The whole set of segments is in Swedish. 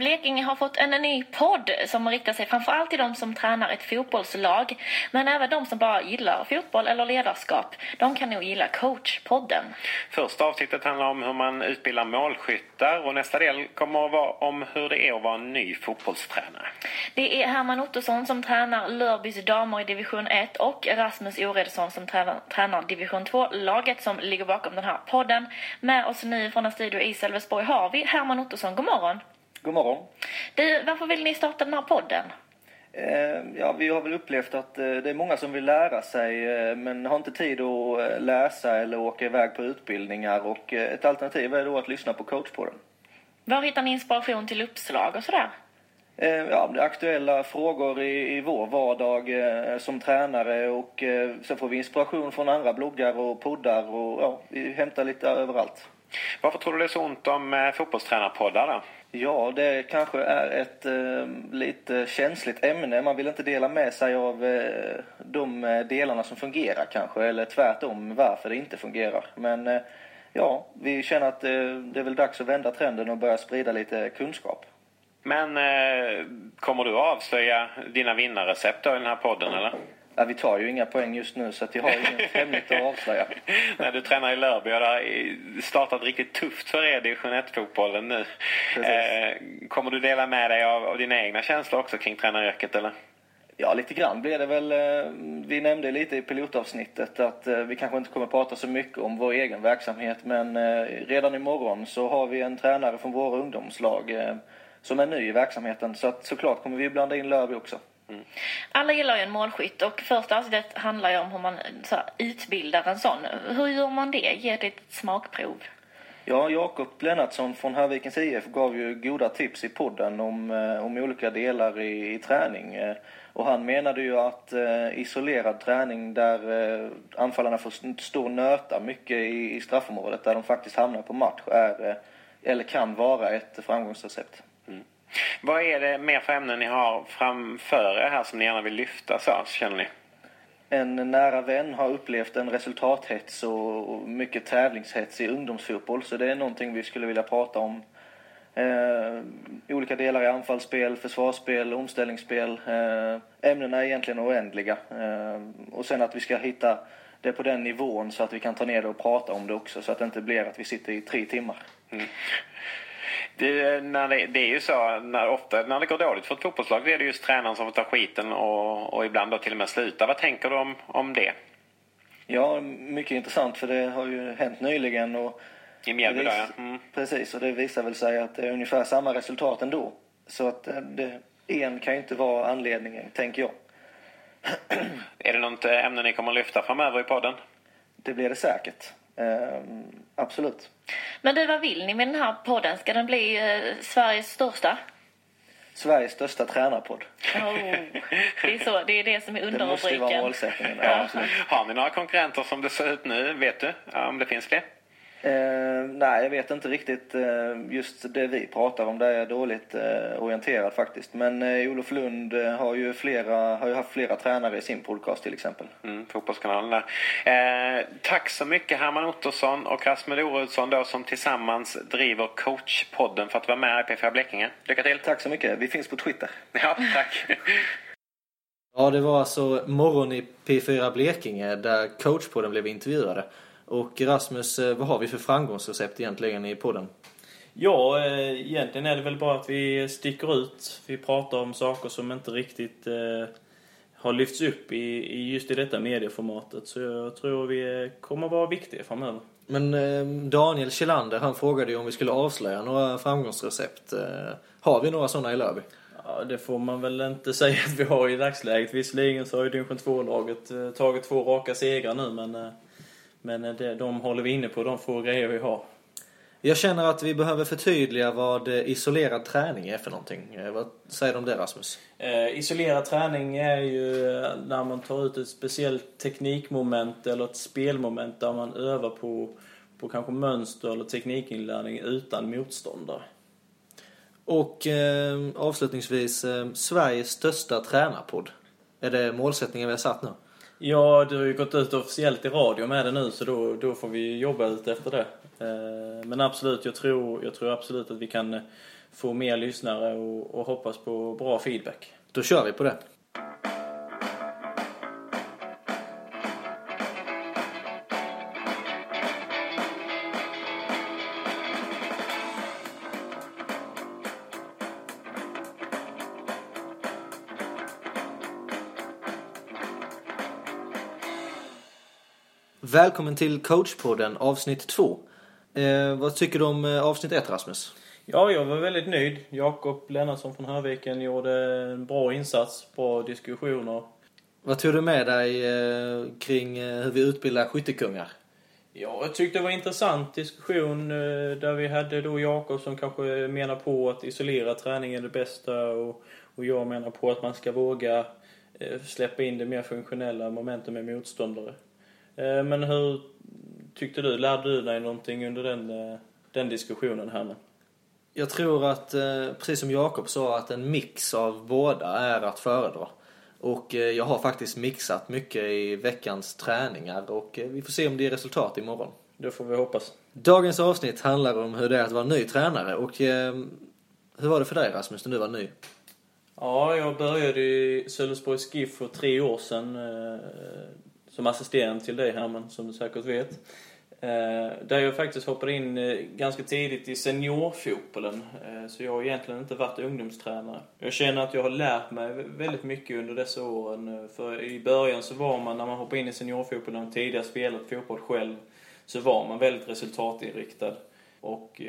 Blekinge har fått en ny podd som riktar sig framförallt till de som tränar ett fotbollslag. Men även de som bara gillar fotboll eller ledarskap. De kan nog gilla coachpodden. Första avsnittet handlar om hur man utbildar målskyttar och nästa del kommer att vara om hur det är att vara en ny fotbollstränare. Det är Herman Ottosson som tränar Lörbys damer i division 1 och Rasmus Oredsson som tränar, tränar division 2-laget som ligger bakom den här podden. Med oss nu från en studio i Sölvesborg har vi Herman Ottosson. God morgon! God morgon! Du, varför vill ni starta den här podden? Eh, ja, vi har väl upplevt att eh, det är många som vill lära sig eh, men har inte tid att läsa eller åka iväg på utbildningar och ett alternativ är då att lyssna på coachpodden. Var hittar ni inspiration till uppslag och sådär? Eh, ja, aktuella frågor i, i vår vardag eh, som tränare och eh, sen får vi inspiration från andra bloggar och poddar och ja, vi hämtar lite överallt. Varför tror du det är så ont om fotbollstränarpoddar då? Ja, det kanske är ett eh, lite känsligt ämne. Man vill inte dela med sig av eh, de delarna som fungerar kanske, eller tvärtom varför det inte fungerar. Men eh, ja, vi känner att det är väl dags att vända trenden och börja sprida lite kunskap. Men eh, kommer du avslöja dina vinnarrecept i den här podden eller? Ja, vi tar ju inga poäng just nu så att jag har inget hemligt att avslöja. När du tränar i Lörby och det har startat riktigt tufft för er division 1-fotbollen nu. Eh, kommer du dela med dig av, av dina egna känslor också kring tränaryrket eller? Ja, lite grann blir det väl. eh, Vi nämnde lite i pilotavsnittet att eh, vi kanske inte kommer prata så mycket om vår egen verksamhet men eh, redan imorgon så har vi en tränare från våra ungdomslag som är ny i verksamheten så att såklart kommer vi blanda in Lörby också. Alla gillar ju en målskytt och första avsnittet handlar ju om hur man så här, utbildar en sån. Hur gör man det? Ge ett litet smakprov. Ja, Jakob Lennartsson från Hörvikens IF gav ju goda tips i podden om, eh, om olika delar i, i träning. Eh, Och han menade ju att eh, isolerad träning där eh, anfallarna får st- stå och nöta mycket i, i straffområdet, där de faktiskt hamnar på match, är, eh, eller kan vara ett framgångsrecept. Vad är det mer för ämnen ni har framför er här som ni gärna vill lyfta så, känner ni? En nära vän har upplevt en resultathets och mycket tävlingshets i ungdomsfotboll, så det är någonting vi skulle vilja prata om. Eh, olika delar i anfallsspel, försvarsspel, omställningsspel. Eh, ämnena är egentligen oändliga. Eh, och sen att vi ska hitta det på den nivån så att vi kan ta ner det och prata om det också, så att det inte blir att vi sitter i tre timmar. Det, när det, det är ju så, när, ofta när det går dåligt för ett fotbollslag det är det just tränaren som får ta skiten och, och ibland då till och med sluta. Vad tänker du om, om det? Ja, mycket intressant för det har ju hänt nyligen och I Mjällby ja. Mm. Precis, och det visar väl sig att det är ungefär samma resultat ändå. Så att eh, det, en kan ju inte vara anledningen, tänker jag. Är det något ämne ni kommer att lyfta framöver i podden? Det blir det säkert. Ehm, absolut. Men du, vad vill ni med den här podden? Ska den bli eh, Sveriges största? Sveriges största tränarpodd. Oh, det är så, det är det som är Det måste ju vara underrubriken. målsättningen. Ja, absolut. Har ni några konkurrenter som det ser ut nu? Vet du om det finns fler? Ehm, nej, jag vet inte riktigt. eh, just det vi pratar om, där är jag dåligt eh, orienterad faktiskt. Men eh, Olof Lund eh, har ju, flera, har ju haft flera tränare i sin podcast till exempel. Mm, fotbollskanalen där. Eh, tack så mycket Herman Ottosson och Rasmus Orudsson då som tillsammans driver coachpodden för att vara med i P4 Blekinge. Lycka till! Tack så mycket. Vi finns på Twitter. Ja, tack! Ja, det var alltså morgon i P4 Blekinge där coachpodden blev intervjuade. Och Rasmus, eh, vad har vi för framgångsrecept egentligen i podden? Ja, eh, egentligen är det väl bara att vi sticker ut. Vi pratar om saker som inte riktigt eh, har lyfts upp i, just i detta medieformatet. Så jag tror vi kommer vara viktiga framöver. Men Daniel Kjellander, han frågade ju om vi skulle avslöja några framgångsrecept. Har vi några sådana i Lövby? Ja, det får man väl inte säga att vi har i dagsläget. Visserligen så har ju division 2-laget eh, tagit två raka segrar nu, men, men eh, det, de håller vi inne på, de få grejer vi har. Jag känner att vi behöver förtydliga vad eh, isolerad träning är för någonting. Eh, vad säger du om det Rasmus? Eh, isolerad träning är ju när man tar ut ett speciellt teknikmoment eller ett spelmoment där man övar på, på kanske mönster eller teknikinlärning utan motståndare. Och eh, avslutningsvis, eh, Sveriges största tränarpodd. Är det målsättningen vi har satt nu? Ja, du har ju gått ut officiellt i radio med det nu så då, då får vi jobba ut efter det. Eh, men absolut, jag tror, jag tror absolut att vi kan få mer lyssnare och, och hoppas på bra feedback. Då kör vi på det. Välkommen till coachpodden avsnitt 2. Eh, vad tycker du om eh, avsnitt 1 Rasmus? Ja, jag var väldigt nöjd. Jakob Lennartsson från Hörviken gjorde en bra insats, bra diskussioner. Vad tog du med dig eh, kring eh, hur vi utbildar skyttekungar? Ja, jag tyckte det var en intressant diskussion eh, där vi hade då Jakob som kanske menar på att isolera träning är det bästa och, och jag menar på att man ska våga släppa in det mer funktionella momentet med motståndare. Eh, Men hur tyckte du? Lärde du dig någonting under den, eh, den diskussionen här nu? Jag tror att, eh, precis som Jakob sa, att en mix av båda är att föredra. Och jag har faktiskt mixat mycket i veckans träningar och vi får se om det ger resultat imorgon. Det får vi hoppas. Dagens avsnitt handlar om hur det är att vara ny tränare och eh, hur var det för dig Rasmus när du var ny? Ja, jag började i Sölvesborgs GIF för tre år sedan som assisterande till dig Herman, som du säkert vet. Eh, där jag faktiskt hoppade in eh, ganska tidigt i seniorfotbollen. Eh, så jag har egentligen inte varit ungdomstränare. Jag känner att jag har lärt mig väldigt mycket under dessa åren. För i början så var man, när man hoppade in i seniorfotbollen och tidigare spelat fotboll själv, så var man väldigt resultatinriktad. Och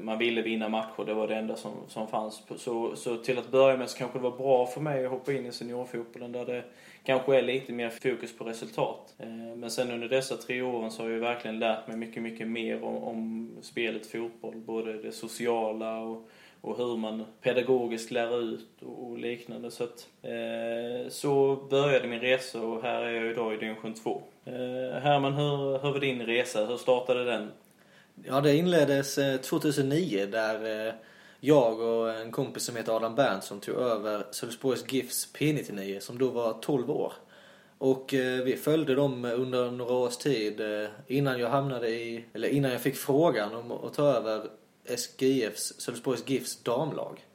man ville vinna matcher, det var det enda som, som fanns. Så, så till att börja med så kanske det var bra för mig att hoppa in i seniorfotbollen där det kanske är lite mer fokus på resultat. Eh, men sen under dessa tre åren så har jag verkligen lärt mig mycket, mycket mer om, om spelet fotboll. Både det sociala och, och hur man pedagogiskt lär ut och, och liknande. Så, att, eh, så började min resa och här är jag idag i division 2. Eh, Herman, hur, hur var din resa? Hur startade den? Ja, det inleddes eh, 2009 där eh, jag och en kompis som heter Adam Berntsson tog över Sölvesborgs GIFs P99 som då var 12 år. Och eh, vi följde dem under några års tid eh, innan jag hamnade i, eller innan jag fick frågan om att ta över SGIFs, Sölvesborgs GIFs damlag.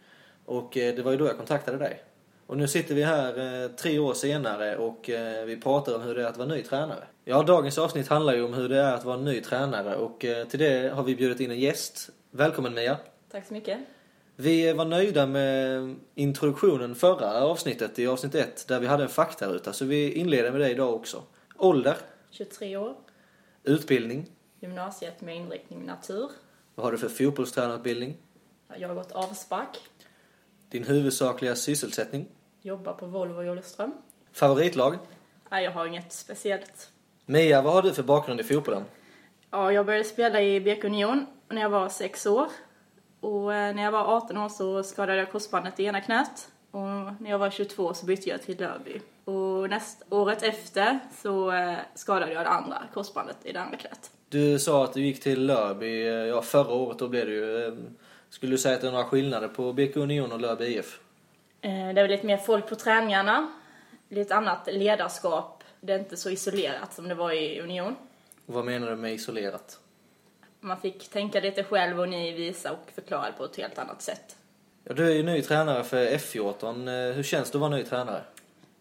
Och eh, det var ju då jag kontaktade dig. Och nu sitter vi här eh, tre år senare och eh, vi pratar om hur det är att vara ny tränare. Ja, dagens avsnitt handlar ju om hur det är att vara ny tränare och eh, till det har vi bjudit in en gäst. Välkommen Mia! Tack så mycket. Vi var nöjda med introduktionen förra avsnittet i avsnitt 1 där vi hade en faktaruta så vi inleder med det idag också. Ålder, 23 år, utbildning, gymnasiet med inriktning natur. vad har du för fotbollstränarutbildning, Jag har gått avspark, din huvudsakliga sysselsättning, jobbar på Volvo i Olofström. favoritlag. Nej, jag har inget speciellt. Mia, vad har du för bakgrund i fotbollen? Ja, jag började spela i BK Union när jag var 6 år. Och eh, när jag var 18 år så skadade jag korsbandet i ena knät. Och när jag var 22 så bytte jag till Lörby. Och näst, året efter så eh, skadade jag det andra korsbandet i det andra knät. Du sa att du gick till Lörby, eh, ja förra året då blev det ju. Skulle du säga att det är några skillnader på BK Union och Lörby IF? Det är väl lite mer folk på träningarna, lite annat ledarskap. Det är inte så isolerat som det var i Union. Och vad menar du med isolerat? Man fick tänka lite själv och ni visa och förklara på ett helt annat sätt. Ja, du är ju ny tränare för F14. Eh, Hur känns det att vara ny tränare?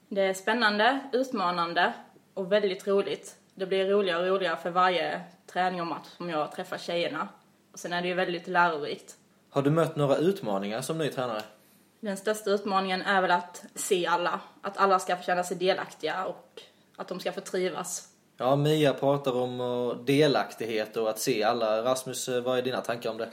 Det är spännande, utmanande och väldigt roligt. Det blir roligare och roligare för varje träning och match som jag träffar tjejerna. Och sen är det ju väldigt lärorikt. Har du mött några utmaningar som ny tränare? Den största utmaningen är väl att se alla. Att alla ska få känna sig delaktiga och att de ska få trivas. Ja, Mia pratar om eh, delaktighet och att se alla. Rasmus, eh, vad är dina tankar om det?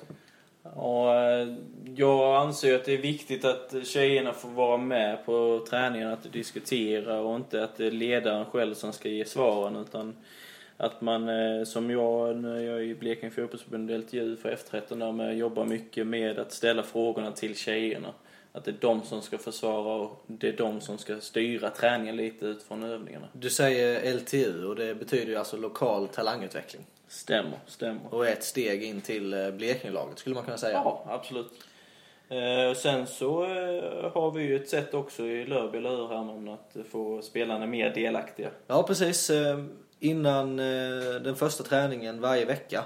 Ja, eh, jag anser att det är viktigt att tjejerna får vara med på träningen, att diskutera och inte att det är ledaren själv som ska ge svaren utan att man, som jag när jag är i Blekinge fotbollsförbund LTU för F13 där med jobbar mycket med att ställa frågorna till tjejerna. Att det är de som ska försvara och det är de som ska styra träningen lite utifrån övningarna. Du säger LTU och det betyder ju alltså lokal talangutveckling. Stämmer, stämmer. Och ett steg in till eh, Blekingelaget skulle man kunna säga. Ja, absolut. Eh, sen så eh, har vi ju ett sätt också i Lörby, eller hur Herman, att få spelarna mer delaktiga. Ja, precis. Eh, Innan den första träningen varje vecka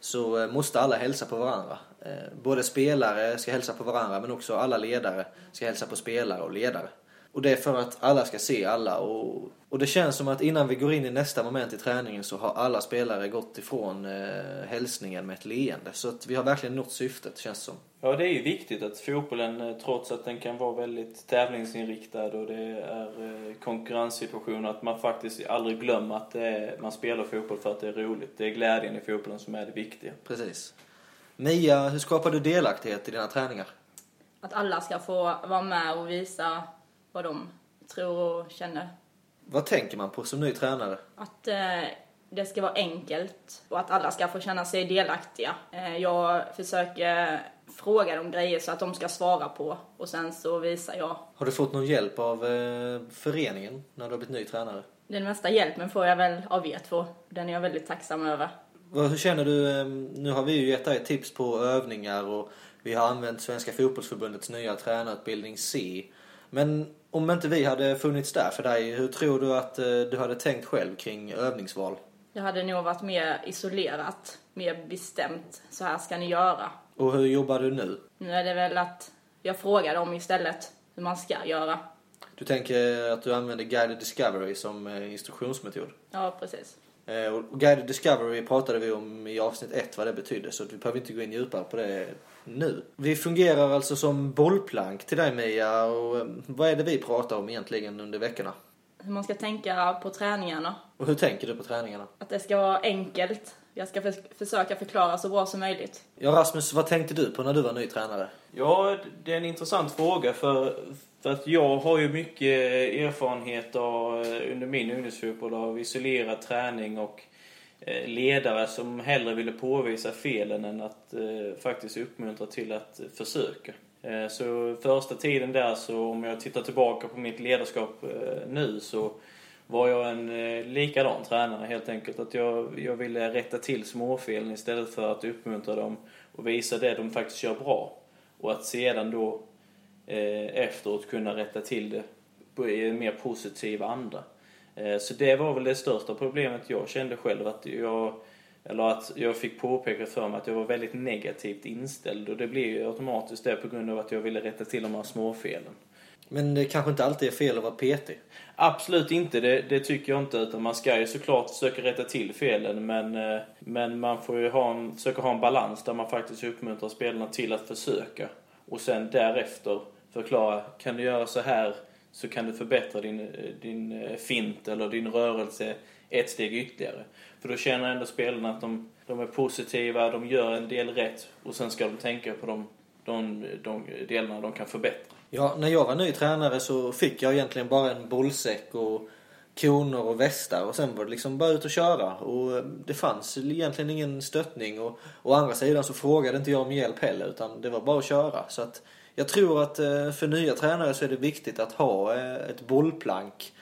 så måste alla hälsa på varandra. Eh, både spelare ska hälsa på varandra men också alla ledare ska hälsa på spelare och ledare. Och det är för att alla ska se alla och, och det känns som att innan vi går in i nästa moment i träningen så har alla spelare gått ifrån eh, hälsningen med ett leende. Så att vi har verkligen nått syftet känns det som. Ja, det är ju viktigt att fotbollen, eh, trots att den kan vara väldigt tävlingsinriktad och det är eh, konkurrenssituationer, att man faktiskt aldrig glömmer att är, man spelar fotboll för att det är roligt. Det är glädjen i fotbollen som är det viktiga. Precis. Mia, hur skapar du delaktighet i dina träningar? Att alla ska få vara med och visa vad de tror och känner. Vad tänker man på som ny tränare? Att eh, det ska vara enkelt och att alla ska få känna sig delaktiga. Eh, jag försöker fråga dem grejer så att de ska svara på och sen så visar jag. Har du fått någon hjälp av eh, föreningen när du har blivit ny tränare? Den mesta hjälpen får jag väl av er två. Den är jag väldigt tacksam över. Hur känner du? eh, Nu har vi ju gett dig tips på övningar och vi har använt Svenska fotbollsförbundets nya tränarutbildning C. Men om inte vi hade funnits där för dig, hur tror du att eh, du hade tänkt själv kring övningsval? Jag hade nog varit mer isolerat, mer bestämt. Så här ska ni göra. Och hur jobbar du nu? Nu är det väl att jag frågar dem istället hur man ska göra. Du tänker att du använder guided discovery som eh, instruktionsmetod? Ja, precis. Eh, Och guided discovery pratade vi om i avsnitt ett vad det betydde så vi behöver inte gå in djupare på det nu. Vi fungerar alltså som bollplank till dig Mia och eh, vad är det vi pratar om egentligen under veckorna? Hur man ska tänka på träningarna. Och hur tänker du på träningarna? Att det ska vara enkelt. Jag ska för- försöka förklara så bra som möjligt. Ja Rasmus, vad tänkte du på när du var ny tränare? Ja, det är en intressant fråga för, för att jag har ju mycket erfarenhet av, eh, under min ungdomsfotboll av isolerad träning och eh, ledare som hellre ville påvisa felen än att eh, faktiskt uppmuntra till att försöka. Eh, så första tiden där så om jag tittar tillbaka på mitt ledarskap eh, nu så var jag en eh, likadan tränare helt enkelt. Att jag, jag ville rätta till småfelen istället för att uppmuntra dem och visa det de faktiskt gör bra. Och att sedan då eh, efteråt kunna rätta till det i en mer positiv anda. Eh, så det var väl det största problemet jag kände själv. Att jag, eller att jag fick påpekat för mig att jag var väldigt negativt inställd. Och det blev ju automatiskt det på grund av att jag ville rätta till de här småfelen. Men det kanske inte alltid är fel att vara petig. Absolut inte, det, det tycker jag inte. Utan man ska ju såklart försöka rätta till felen. Men, eh, men man får ju ha en, försöka ha en balans där man faktiskt uppmuntrar spelarna till att försöka. Och sen därefter förklara, kan du göra så här så kan du förbättra din, eh, din eh, fint eller din rörelse ett steg ytterligare. För då känner ändå spelarna att de, de är positiva, de gör en del rätt och sen ska de tänka på de, de, de delarna de kan förbättra. Ja, när jag var ny tränare så fick jag egentligen bara en bollsäck och koner och västar och sen var det liksom bara ut och köra. Och eh, det fanns egentligen ingen stöttning och å andra sidan så frågade inte jag om hjälp heller utan det var bara att köra. Så att jag tror att eh, för nya tränare så är det viktigt att ha eh, ett bollplank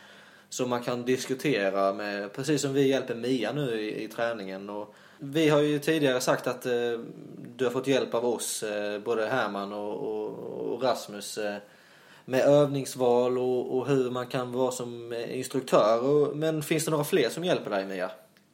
som man kan diskutera med, precis som vi hjälper Mia nu i, i träningen. Och vi har ju tidigare sagt att eh, du har fått hjälp av oss, eh, både Herman och, och, och Rasmus, eh, med övningsval och, och hur man kan vara som eh, instruktör. Men finns det några fler som hjälper dig Mia?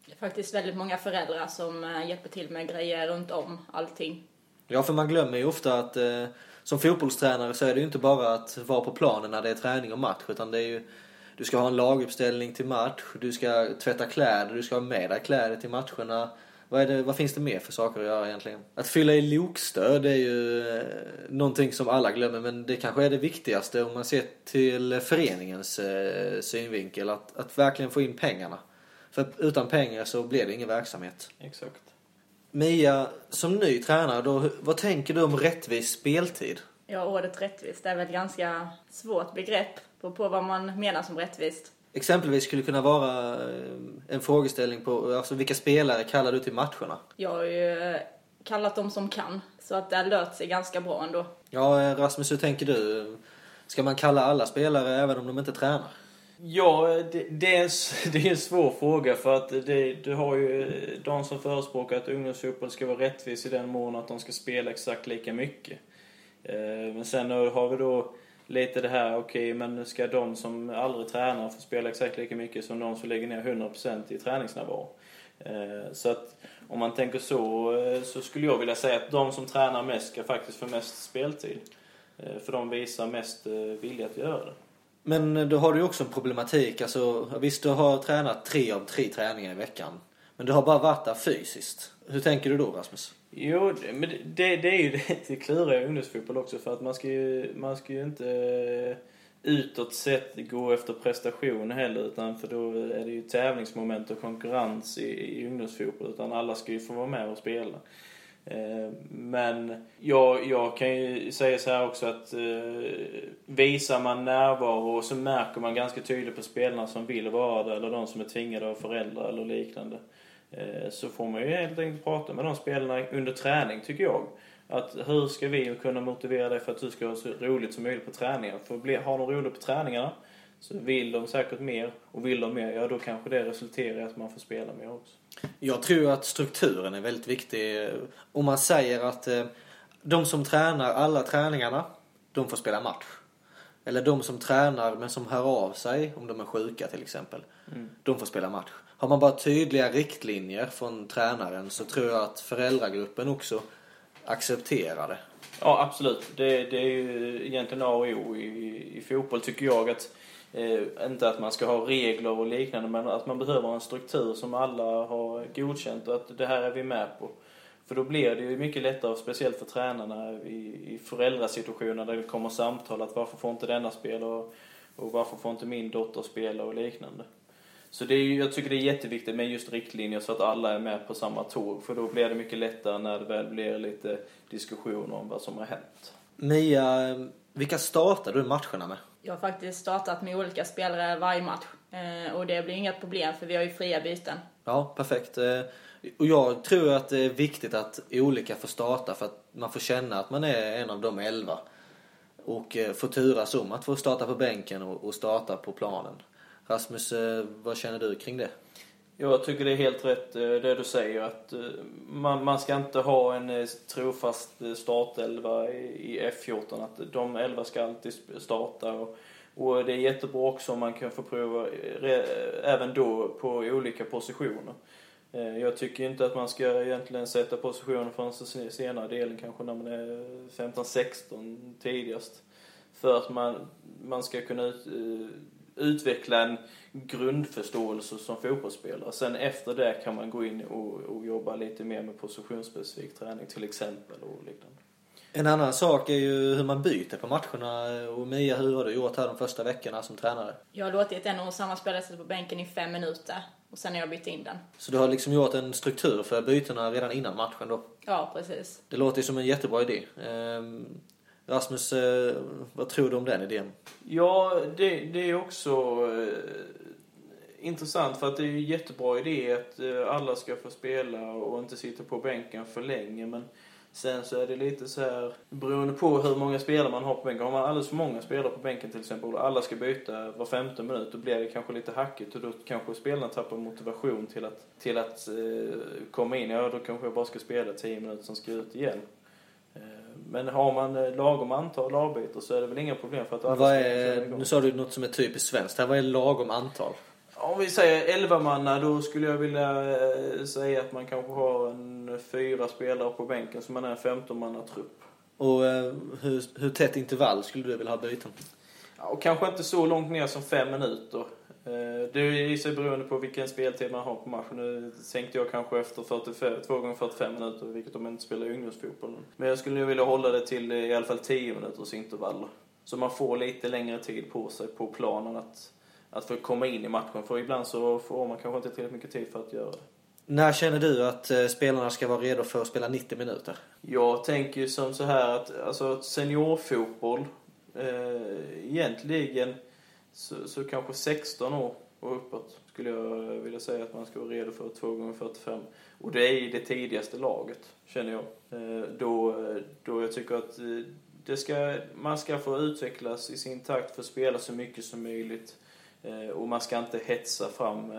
Det är faktiskt väldigt många föräldrar som eh, hjälper till med grejer runt om allting. Ja, för man glömmer ju ofta att eh, som fotbollstränare så är det ju inte bara att vara på planen när det är träning och match utan det är ju du ska ha en laguppställning till match, du ska tvätta kläder, du ska ha med dig kläder till matcherna. Vad, är det, vad finns det mer för saker att göra egentligen? Att fylla i lokstöd är ju eh, någonting som alla glömmer men det kanske är det viktigaste om man ser till föreningens eh, synvinkel. Att, att verkligen få in pengarna. För utan pengar så blir det ingen verksamhet. Exakt. Mia, som ny tränare, då, vad tänker du om rättvis speltid? Ja, ordet rättvist är väl ett ganska svårt begrepp på, på vad man menar som rättvist. Exempelvis skulle kunna vara eh, en frågeställning på alltså, vilka spelare kallar du till matcherna? Jag har ju eh, kallat dem som kan, så att det har löst sig ganska bra ändå. Ja, eh, Rasmus, hur tänker du? Ska man kalla alla spelare även om de inte tränar? Ja, det, det, är en, det är en svår fråga för att det, du har ju de som förespråkar att ungdomsfotboll ska vara rättvis i den mån att de ska spela exakt lika mycket. Men sen har vi då lite det här, okej, men ska de som aldrig tränar få spela exakt lika mycket som de som lägger ner 100% i träningsnärvaro? Eh, så att om man tänker så, eh, så skulle jag vilja säga att de som tränar mest ska faktiskt få mest speltid. Eh, för de visar mest vilja att göra det. Men då har du ju också en problematik. Alltså, visst, du har tränat tre av tre träningar i veckan. Men du har bara varit där fysiskt. Hur tänker du då, Rasmus? Jo, det- men det, det är ju det, det kluriga i ungdomsfotboll också för att man ska ju, man ska ju inte eh, utåt sett gå efter prestation heller utan för då är det ju tävlingsmoment och konkurrens i, i ungdomsfotboll utan alla ska ju få vara med och spela. Eh, men jag, jag kan ju säga så här också att eh, visar man närvaro så märker man ganska tydligt på spelarna som vill vara där eller de som är tvingade av föräldrar eller liknande. Eh, Så får man ju helt enkelt prata med de spelarna under träning tycker jag. Att hur ska vi kunna motivera dig för att du ska ha så roligt som möjligt på träningen? För bli, har de roligt på träningarna så vill de säkert mer och vill de mer, ja då kanske det resulterar i att man får spela mer också. Jag tror att strukturen är väldigt viktig. Om man säger att eh, de som tränar alla träningarna, de får spela match. Eller de som tränar men som hör av sig, om de är sjuka till exempel, de får spela match. Har man bara tydliga riktlinjer från tränaren så tror jag att föräldragruppen också accepterar det. Ja, absolut. Det, det är ju egentligen A och O i, i fotboll tycker jag. att eh, Inte att man ska ha regler och liknande, men att man behöver ha en struktur som alla har godkänt och att det här är vi med på. För då blir det ju mycket lättare, speciellt för tränarna i, i föräldrasituationer där det kommer samtal att varför får inte denna spela och, och varför får inte min dotter spela och liknande. Så det är, ju- jag tycker det är jätteviktigt med just riktlinjer så att alla är med på samma tåg. För då blir det mycket lättare när det väl blir lite diskussion om vad som har hänt. Mia, vilka startar du matcherna med? Jag har faktiskt startat med olika spelare varje match. Eh, och det blir inget problem för vi har ju fria byten. Ja, perfekt. Eh, Och jag tror att det är viktigt att olika får starta för att man får känna att man är en av de elva. Och eh, får turas om att få starta på bänken och starta på planen. Rasmus, eh, vad känner du kring det? Jag tycker det är helt rätt eh, det du säger att eh, man, man ska inte ha en trofast startelva i i F14. Att de elva ska alltid starta. Och, och det är jättebra också om man kan få prova re, även då på olika positioner. Jag tycker inte att man ska egentligen sätta positioner förrän senare delen, kanske när man är 15-16 tidigast. För att man, man ska kunna ut, utveckla en grundförståelse som fotbollsspelare. Sen efter det kan man gå in och, och jobba lite mer med positionsspecifik träning till exempel och liknande. En annan sak är ju hur man byter på matcherna. Och Mia, hur har du gjort här de första veckorna som tränare? Jag har låtit en och samma spelare sitta på bänken i fem minuter och sen har jag bytt in den. Så du har liksom gjort en struktur för bytena redan innan matchen då? Ja, precis. Det låter ju som en jättebra idé. Rasmus, eh, vad tror du om den idén? Ja, det, det är också eh, intressant för att det är ju en jättebra idé att eh, alla ska få spela och inte sitta på bänken för länge. Men sen så är det lite så här beroende på hur många spelare man har på bänken. Har man alldeles för många spelare på bänken till exempel och alla ska byta var femte minut då blir det kanske lite hackigt och då kanske spelarna tappar motivation till att, till att eh, komma in. Ja, då kanske jag bara ska spela 10 minuter sen ska jag ut igen. Men har man eh, lagom antal avbytare så är det väl inga problem för att alla Vad är, nu sa du något som är typiskt svenskt. Här, vad är lagom antal? Om vi säger 11 manna då skulle jag vilja eh, säga att man kanske har en fyra spelare på bänken så man är en 15 manna trupp. Och eh, hur, hur tätt intervall skulle du vilja ha byten? Ja, och kanske inte så långt ner som fem minuter. Eh, Det är i sig beroende på vilken speltid man har på matchen. Nu sänkte jag kanske efter 45, 2 gånger 45 minuter, vilket de inte spelar i ungdomsfotboll. Men jag skulle nog vilja hålla det till eh, i alla fall 10 minuters intervaller. Så man får lite längre tid på sig på planen att, att få komma in i matchen. För ibland så får man kanske inte tillräckligt mycket tid för att göra det. När känner du att eh, spelarna ska vara redo för att spela 90 minuter? Jag tänker ju som så här att alltså seniorfotboll, eh, egentligen så, så kanske 16 år och uppåt skulle jag vilja säga att man ska vara redo för 2 gånger 45 Och det är i det tidigaste laget, känner jag. Eh, då, då jag tycker att eh, det ska, man ska få utvecklas i sin takt för att spela så mycket som möjligt. Eh, och man ska inte hetsa fram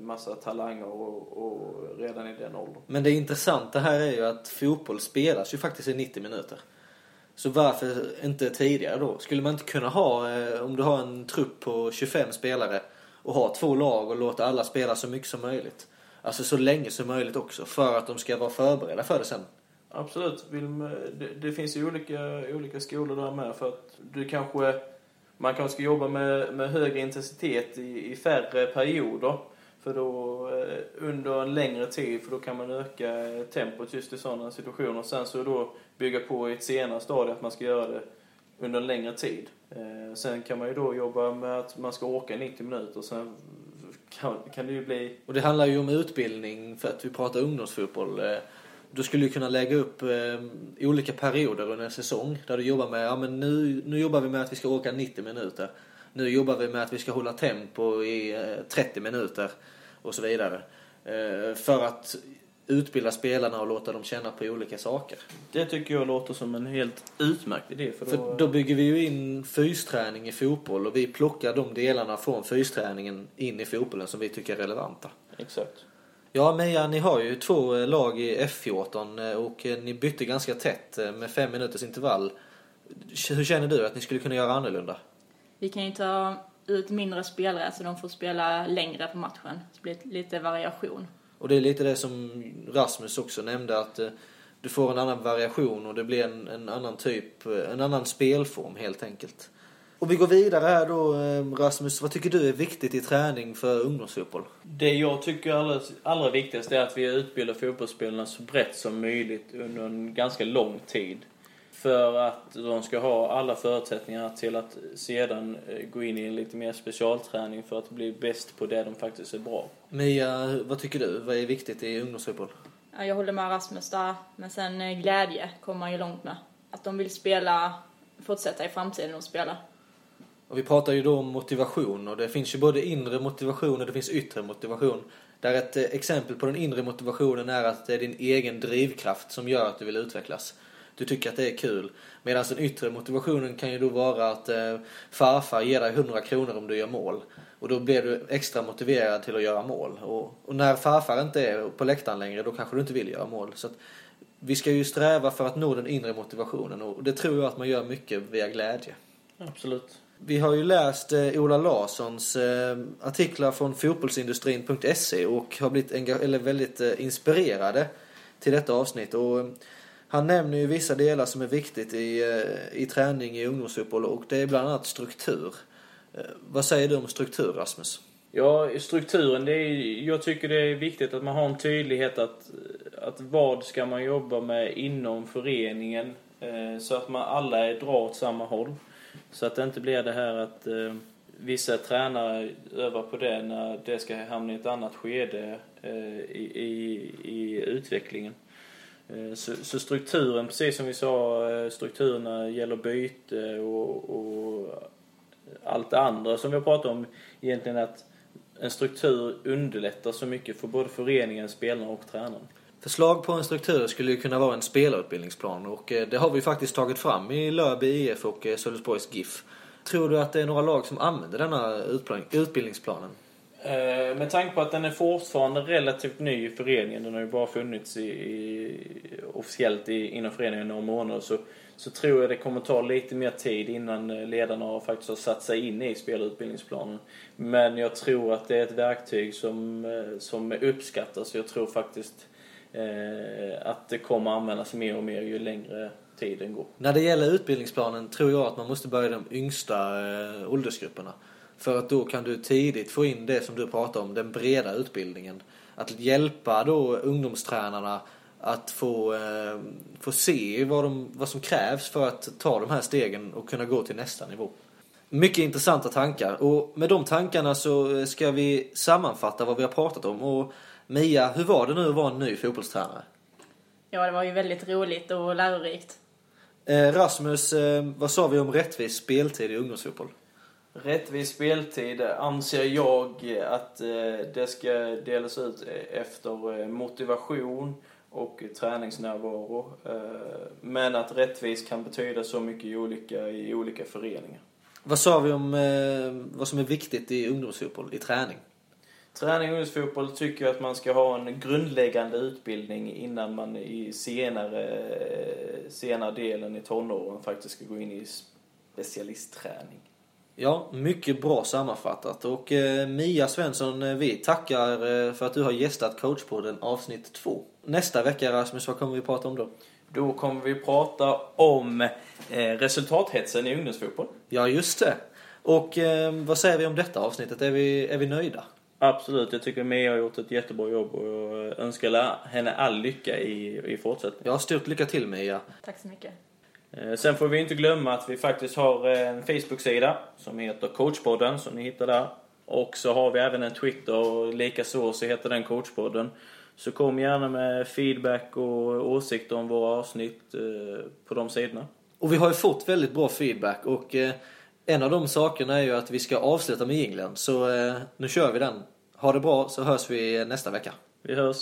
massa talanger och, och redan i den åldern. Men det intressanta här är ju att fotboll spelas ju faktiskt i 90 minuter. Så varför inte tidigare då? Skulle man inte kunna ha, eh, om du har en trupp på 25 spelare och ha två lag och låta alla spela så mycket som möjligt? Alltså så länge som möjligt också för att de ska vara förberedda för det sen. Absolut. Det, det finns ju olika, olika skolor där med för att du kanske man kanske ska jobba med, med högre intensitet i, i färre perioder. För då eh, under en längre tid, för då kan man öka eh, tempot just i sådana situationer. Sen så då bygga på i ett senare stadie att man ska göra det under en längre tid. Eh, sen kan man ju då jobba med att man ska åka 90 minuter. Sen kan, kan det ju bli... Och det handlar ju om utbildning för att vi pratar ungdomsfotboll. Du skulle ju kunna lägga upp olika perioder under en säsong där du jobbar med, ja men nu, nu jobbar vi med att vi ska åka 90 minuter. Nu jobbar vi med att vi ska hålla tempo i eh, 30 minuter och så vidare. Eh, för att utbilda spelarna och låta dem känna på olika saker. Det tycker jag låter som en helt utmärkt idé. För då, För då bygger vi ju in fysträning i fotboll och vi plockar de delarna från fysträningen in i fotbollen som vi tycker är relevanta. Exakt. Ja, Mia, ni har ju två eh, lag i F14 eh, och eh, ni bytte ganska tätt eh, med fem minuters intervall. Hur känner du att ni skulle kunna göra annorlunda? Vi kan ju ta ut mindre spelare så de får spela längre på matchen. Så det blir lite variation. Och det är lite det som Rasmus också nämnde att eh, du får en annan variation och det blir en, en annan typ, eh, en annan spelform helt enkelt. Och vi går vidare här då eh, Rasmus, vad tycker du är viktigt i träning för ungdomsfotboll? Det jag tycker allra, allra viktigast är att vi utbildar fotbollsspelarna så brett som möjligt under en ganska lång tid. För att de ska ha alla förutsättningar till att sedan eh, gå in i en lite mer specialträning för att bli bäst på det de faktiskt är bra. Mia, vad tycker du? Vad är viktigt i ungdomsfotboll? Ja, jag håller med Rasmus där. Men sen eh, glädje kommer man ju långt med. Att de vill spela, fortsätta i framtiden och spela. Och vi pratar ju då om motivation och det finns ju både inre motivation och det finns yttre motivation. Där ett eh, exempel på den inre motivationen är att det är din egen drivkraft som gör att du vill utvecklas. Du tycker att det är kul. Medan den yttre motivationen kan ju då vara att eh, farfar ger dig 100 kronor om du gör mål. Och då blir du extra motiverad till att göra mål. Och, och när farfar inte är på läktaren längre då kanske du inte vill göra mål. Så vi ska ju sträva för att nå den inre motivationen och det tror jag att man gör mycket via glädje. Absolut. Vi har ju läst eh, Ola Larssons eh, artiklar från fotbollsindustrin.se och har blivit eller väldigt eh, inspirerade till detta avsnitt. Och, eh, han nämner ju vissa delar som är viktigt i, eh, i träning i ungdomsfotboll och det är bland annat struktur. Eh, vad säger du om struktur, Rasmus? Ja, strukturen, det är, jag tycker det är viktigt att man har en tydlighet att, att vad ska man jobba med inom föreningen eh, så att man alla är drar åt samma håll. Så att det inte blir det här att vissa tränare övar på det när det ska hamna i ett annat skede i, i, i utvecklingen. Eh, så, så strukturen, precis som vi sa, eh, strukturerna gäller byte och, och allt det andra som vi har pratat om egentligen att en struktur underlättar så mycket för både föreningen, spelarna och tränaren. Förslag på en struktur skulle ju kunna vara en spelarutbildningsplan och eh, det har vi faktiskt tagit fram i Löby IF och Sölvesborgs GIF. Tror du att det är några lag som använder denna utbildningsplanen? Eh, med tanke på att den är fortfarande relativt ny i föreningen, den har ju bara funnits i, i, officiellt i, inom föreningen några månader, så, så tror jag det kommer ta lite mer tid innan eh, ledarna har faktiskt har satt sig in i spelutbildningsplanen. Men jag tror att det är ett verktyg som, eh, som uppskattas. Jag tror faktiskt eh, att det kommer användas mer och mer ju längre tiden går. När det gäller utbildningsplanen tror jag att man måste börja i de yngsta eh, åldersgrupperna. För att då kan du tidigt få in det som du pratar om, den breda utbildningen. Att hjälpa då ungdomstränarna att få, eh, få se vad, de, vad som krävs för att ta de här stegen och kunna gå till nästa nivå. Mycket intressanta tankar och med de tankarna så ska vi sammanfatta vad vi har pratat om. Och Mia, hur var det nu att vara en ny fotbollstränare? Ja, det var ju väldigt roligt och lärorikt. Eh, Rasmus, eh, vad sa vi om rättvis speltid i ungdomsfotboll? Rättvis speltid anser jag att eh, det ska delas ut efter eh, motivation och träningsnärvaro. Eh, Men att rättvis kan betyda så mycket olika i olika föreningar. Vad sa vi om eh, vad som är viktigt i ungdomsfotboll, i träning? Träning och ungdomsfotboll tycker jag att man ska ha en grundläggande utbildning innan man i senare, senare delen i tonåren faktiskt ska gå in i specialistträning. Ja, mycket bra sammanfattat. Och eh, Mia Svensson, eh, vi tackar eh, för att du har gästat coachpodden avsnitt 2. Nästa vecka Rasmus, vad kommer vi prata om då? Då kommer vi prata om eh, resultathetsen i ungdomsfotboll. Ja, just det. Och eh, vad säger vi om detta avsnittet? Är vi, är vi nöjda? Absolut, jag tycker Mia har gjort ett jättebra jobb och jag önskar henne all lycka i, i fortsättningen. Ja, stort lycka till Mia. Tack så mycket. Eh, Sen får vi inte glömma att vi faktiskt har eh, en Facebook-sida som heter Coachpodden som ni hittar där. Och så har vi även en Twitter och likaså så heter den Coachpodden. Så kom gärna med feedback och åsikter om våra avsnitt eh, på de sidorna. Och vi har ju fått väldigt bra feedback och en av de sakerna är ju att vi ska avsluta med jinglen. Så nu kör vi den. Ha det bra så hörs vi nästa vecka. Vi hörs!